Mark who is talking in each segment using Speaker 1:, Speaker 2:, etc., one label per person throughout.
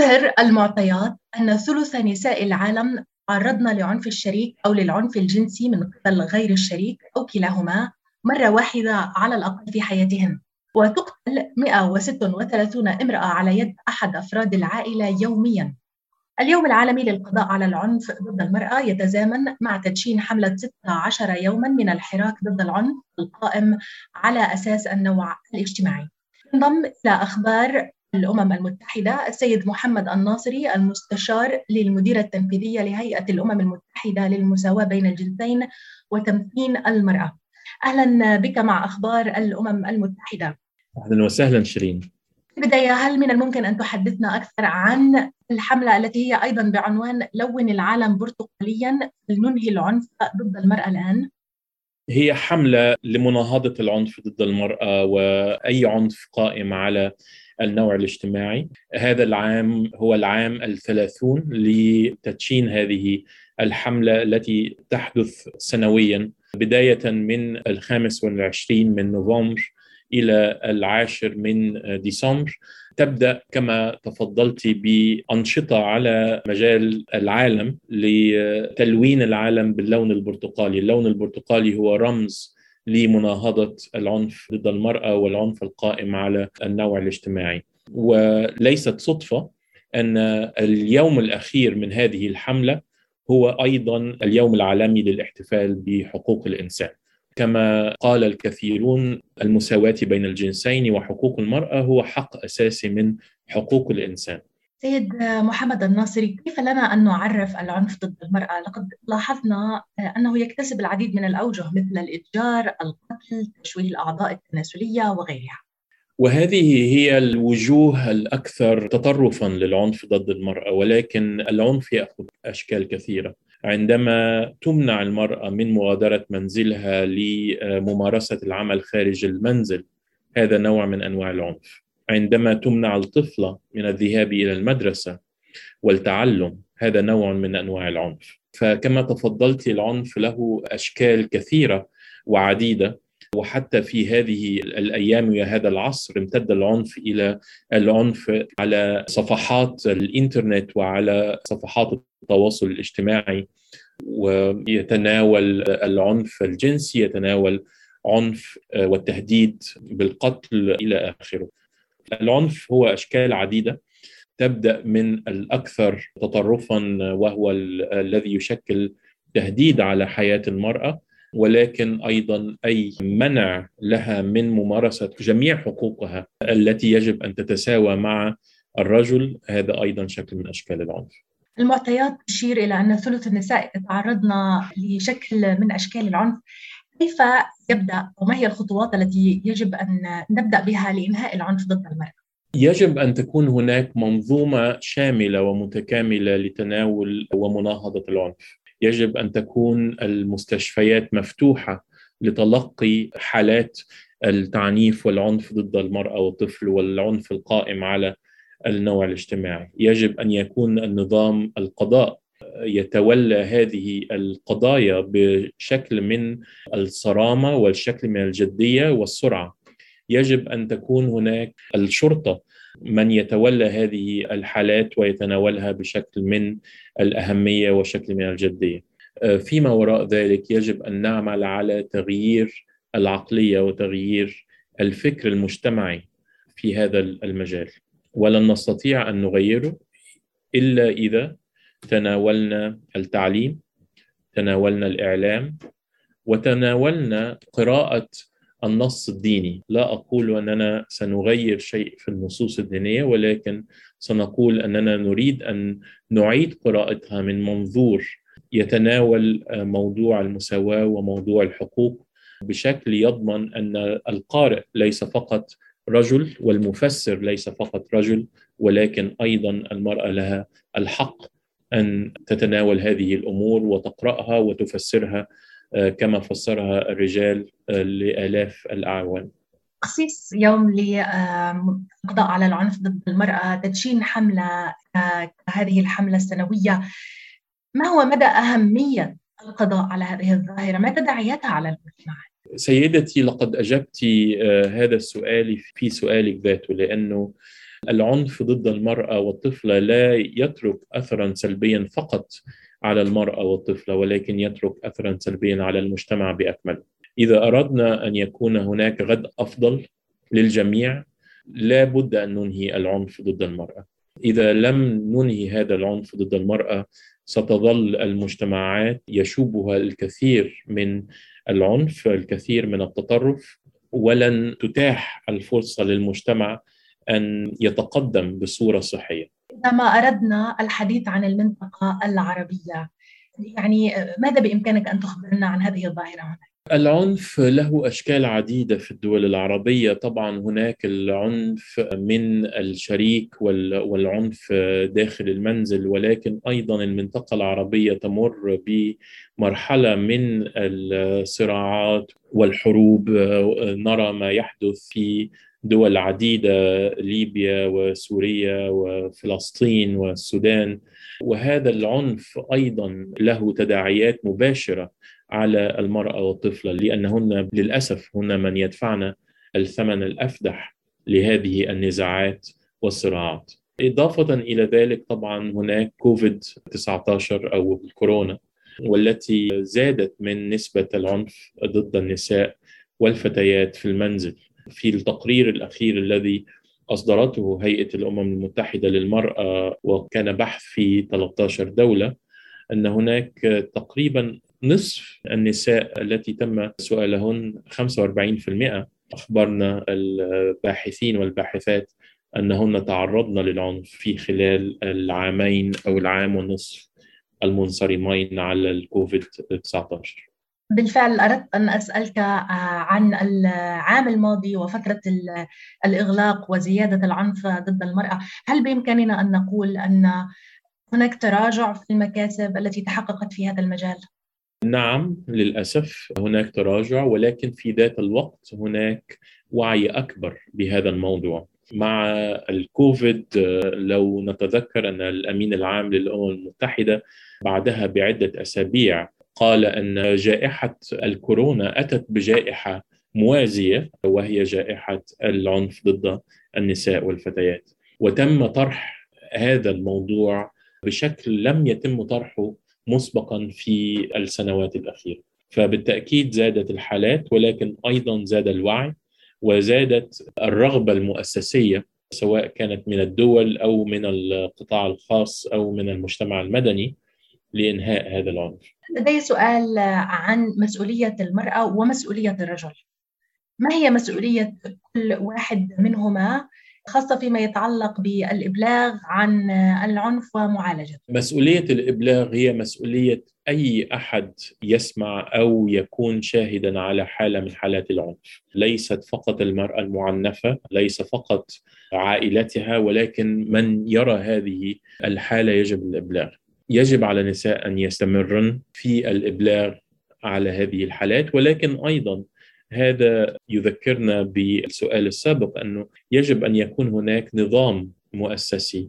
Speaker 1: تظهر المعطيات أن ثلث نساء العالم تعرضن لعنف الشريك أو للعنف الجنسي من قبل غير الشريك أو كلاهما مرة واحدة على الأقل في حياتهن. وتقتل 136 امرأة على يد أحد أفراد العائلة يومياً. اليوم العالمي للقضاء على العنف ضد المرأة يتزامن مع تدشين حملة 16 يوما من الحراك ضد العنف القائم على أساس النوع الاجتماعي. انضم إلى أخبار الأمم المتحدة السيد محمد الناصري المستشار للمديرة التنفيذية لهيئة الأمم المتحدة للمساواة بين الجنسين وتمكين المرأة. أهلا بك مع أخبار الأمم المتحدة.
Speaker 2: أهلا وسهلا شيرين.
Speaker 1: بداية هل من الممكن أن تحدثنا أكثر عن الحملة التي هي أيضا بعنوان لون العالم برتقاليا؟ لننهي العنف ضد المرأة الآن؟
Speaker 2: هي حملة لمناهضة العنف ضد المرأة وأي عنف قائم على النوع الاجتماعي. هذا العام هو العام الثلاثون لتدشين هذه الحملة التي تحدث سنويا بداية من الخامس والعشرين من نوفمبر إلى العاشر من ديسمبر. تبدأ كما تفضلت بأنشطة على مجال العالم لتلوين العالم باللون البرتقالي، اللون البرتقالي هو رمز لمناهضة العنف ضد المرأة والعنف القائم على النوع الاجتماعي. وليست صدفة أن اليوم الأخير من هذه الحملة هو أيضا اليوم العالمي للاحتفال بحقوق الإنسان. كما قال الكثيرون المساواة بين الجنسين وحقوق المرأة هو حق أساسي من حقوق الإنسان
Speaker 1: سيد محمد الناصري كيف لنا أن نعرف العنف ضد المرأة؟ لقد لاحظنا أنه يكتسب العديد من الأوجه مثل الإتجار، القتل، تشويه الأعضاء التناسلية وغيرها.
Speaker 2: وهذه هي الوجوه الأكثر تطرفا للعنف ضد المرأة ولكن العنف يأخذ أشكال كثيرة. عندما تمنع المرأة من مغادرة منزلها لممارسة العمل خارج المنزل هذا نوع من أنواع العنف. عندما تمنع الطفلة من الذهاب إلى المدرسة والتعلم هذا نوع من أنواع العنف فكما تفضلت العنف له أشكال كثيرة وعديدة وحتى في هذه الأيام وهذا العصر امتد العنف إلى العنف على صفحات الإنترنت وعلى صفحات التواصل الاجتماعي ويتناول العنف الجنسي يتناول عنف والتهديد بالقتل إلى آخره. العنف هو أشكال عديدة تبدأ من الأكثر تطرفا وهو الذي يشكل تهديد على حياة المرأة ولكن أيضا أي منع لها من ممارسة جميع حقوقها التي يجب أن تتساوى مع الرجل هذا أيضا شكل من أشكال العنف.
Speaker 1: المعطيات تشير إلى أن ثلث النساء تعرضن لشكل من أشكال العنف كيف يبدأ وما هي الخطوات التي يجب أن نبدأ بها لإنهاء العنف ضد المرأة؟
Speaker 2: يجب أن تكون هناك منظومة شاملة ومتكاملة لتناول ومناهضة العنف. يجب أن تكون المستشفيات مفتوحة لتلقي حالات التعنيف والعنف ضد المرأة والطفل والعنف القائم على النوع الاجتماعي يجب أن يكون النظام القضاء يتولى هذه القضايا بشكل من الصرامة والشكل من الجدية والسرعة يجب أن تكون هناك الشرطة من يتولى هذه الحالات ويتناولها بشكل من الأهمية وشكل من الجدية. فيما وراء ذلك يجب أن نعمل على تغيير العقلية وتغيير الفكر المجتمعي في هذا المجال. ولن نستطيع أن نغيره إلا إذا تناولنا التعليم تناولنا الإعلام وتناولنا قراءة النص الديني. لا أقول أننا سنغير شيء في النصوص الدينية ولكن سنقول أننا نريد أن نعيد قراءتها من منظور يتناول موضوع المساواة وموضوع الحقوق بشكل يضمن أن القارئ ليس فقط رجل والمفسر ليس فقط رجل ولكن أيضا المرأة لها الحق. أن تتناول هذه الأمور وتقرأها وتفسرها كما فسرها الرجال لآلاف الاعوام.
Speaker 1: تخصيص يوم للقضاء على العنف ضد المرأة، تدشين حملة هذه الحملة السنوية ما هو مدى أهمية القضاء على هذه الظاهرة؟ ما تداعياتها على المجتمع؟
Speaker 2: سيدتي لقد أجبت هذا السؤال في سؤالك ذاته لأنه العنف ضد المرأة والطفلة لا يترك أثرا سلبيا فقط على المرأة والطفلة ولكن يترك أثرا سلبيا على المجتمع بأكمله إذا أردنا أن يكون هناك غد أفضل للجميع لا بد أن ننهي العنف ضد المرأة. إذا لم ننهي هذا العنف ضد المرأة ستظل المجتمعات يشوبها الكثير من العنف الكثير من التطرف ولن تتاح الفرصة للمجتمع أن يتقدم بصورة صحية.
Speaker 1: عندما أردنا الحديث عن المنطقة العربية يعني ماذا بإمكانك أن تخبرنا عن هذه الظاهرة هنا؟
Speaker 2: العنف له أشكال عديدة في الدول العربية. طبعا هناك العنف من الشريك والعنف داخل المنزل ولكن أيضا المنطقة العربية تمر بمرحلة من الصراعات والحروب. نرى ما يحدث في دول عديدة ليبيا وسوريا وفلسطين والسودان. وهذا العنف أيضا له تداعيات مباشرة على المرأة والطفلة لأنهن للأسف هن من يدفعن الثمن الأفدح لهذه النزاعات والصراعات. إضافة إلى ذلك طبعا هناك كوفيد 19 أو الكورونا والتي زادت من نسبة العنف ضد النساء والفتيات في المنزل. في التقرير الأخير الذي أصدرته هيئة الأمم المتحدة للمرأة وكان بحث في 13 دولة أن هناك تقريبا نصف النساء التي تم سؤالهن 45% أخبرنا الباحثين والباحثات أنهن تعرضن للعنف في خلال العامين أو العام ونصف المنصرمين على الكوفيد 19
Speaker 1: بالفعل أردت أن أسألك عن العام الماضي وفترة الإغلاق وزيادة العنف ضد المرأة هل بإمكاننا أن نقول أن هناك تراجع في المكاسب التي تحققت في هذا المجال؟
Speaker 2: نعم للأسف هناك تراجع ولكن في ذات الوقت هناك وعي أكبر بهذا الموضوع مع الكوفيد لو نتذكر أن الأمين العام للأمم المتحدة بعدها بعدة أسابيع قال أن جائحة الكورونا أتت بجائحة موازية وهي جائحة العنف ضد النساء والفتيات. وتم طرح هذا الموضوع بشكل لم يتم طرحه مسبقا في السنوات الأخيرة. فبالتأكيد زادت الحالات ولكن أيضا زاد الوعي وزادت الرغبة المؤسسية سواء كانت من الدول أو من القطاع الخاص أو من المجتمع المدني لإنهاء هذا العنف
Speaker 1: لدي سؤال عن مسؤولية المرأة ومسؤولية الرجل. ما هي مسؤولية كل واحد منهما خاصة فيما يتعلق بالإبلاغ عن العنف ومعالجته؟
Speaker 2: مسؤولية الإبلاغ هي مسؤولية أي أحد يسمع أو يكون شاهدا على حالة من حالات العنف. ليست فقط المرأة المعنفة ليس فقط عائلتها ولكن من يرى هذه الحالة يجب الإبلاغ. يجب على النساء أن يستمرن في الإبلاغ على هذه الحالات ولكن أيضا هذا يذكرنا بالسؤال السابق أنه يجب أن يكون هناك نظام مؤسسي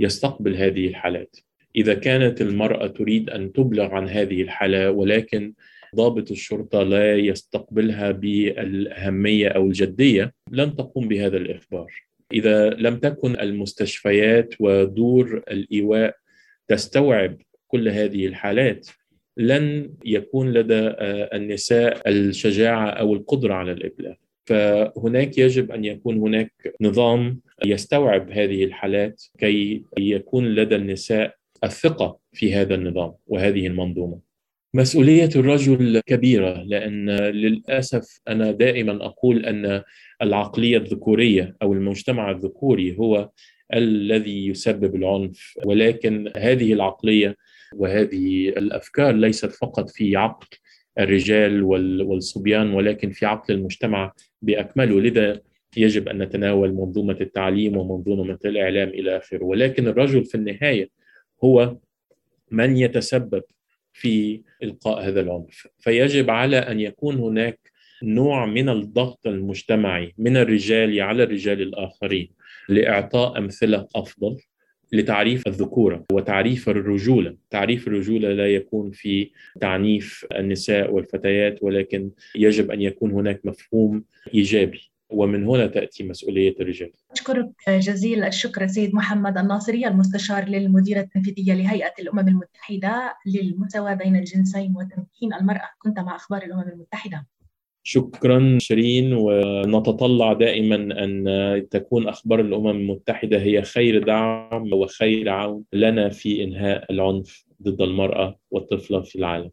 Speaker 2: يستقبل هذه الحالات. إذا كانت المرأة تريد أن تبلغ عن هذه الحالة ولكن ضابط الشرطة لا يستقبلها بالأهمية أو الجدية لن تقوم بهذا الإخبار. إذا لم تكن المستشفيات ودور الإيواء تستوعب كل هذه الحالات لن يكون لدى آه، النساء الشجاعة أو القدرة على الإبلاغ فهناك يجب أن يكون هناك نظام يستوعب هذه الحالات كي يكون لدى النساء الثقة في هذا النظام وهذه المنظومة. مسؤولية الرجل كبيرة لأن للأسف أنا دائما أقول أن العقلية الذكورية أو المجتمع الذكوري هو الذي يسبب العنف ولكن هذه العقلية وهذه الأفكار ليست فقط في عقل الرجال والصبيان ولكن في عقل المجتمع بأكمله. لذا يجب أن نتناول منظومة التعليم ومنظومة الإعلام إلى آخره. ولكن الرجل في النهاية هو من يتسبب في إلقاء هذا العنف. فيجب على أن يكون هناك نوع من الضغط المجتمعي من الرجال على الرجال الآخرين لإعطاء أمثلة أفضل لتعريف الذكورة وتعريف الرجولة، تعريف الرجولة لا يكون في تعنيف النساء والفتيات ولكن يجب أن يكون هناك مفهوم إيجابي. ومن هنا تأتي مسؤولية الرجال.
Speaker 1: أشكرك جزيل الشكر سيد محمد الناصري المستشار للمديرة التنفيذية لهيئة الأمم المتحدة للمساواة بين الجنسين وتمكين المرأة. كنت مع أخبار الأمم المتحدة.
Speaker 2: شكرا شيرين ونتطلع دائما أن تكون أخبار الأمم المتحدة هي خير دعم وخير عون لنا في إنهاء العنف ضد المرأة والطفلة في العالم.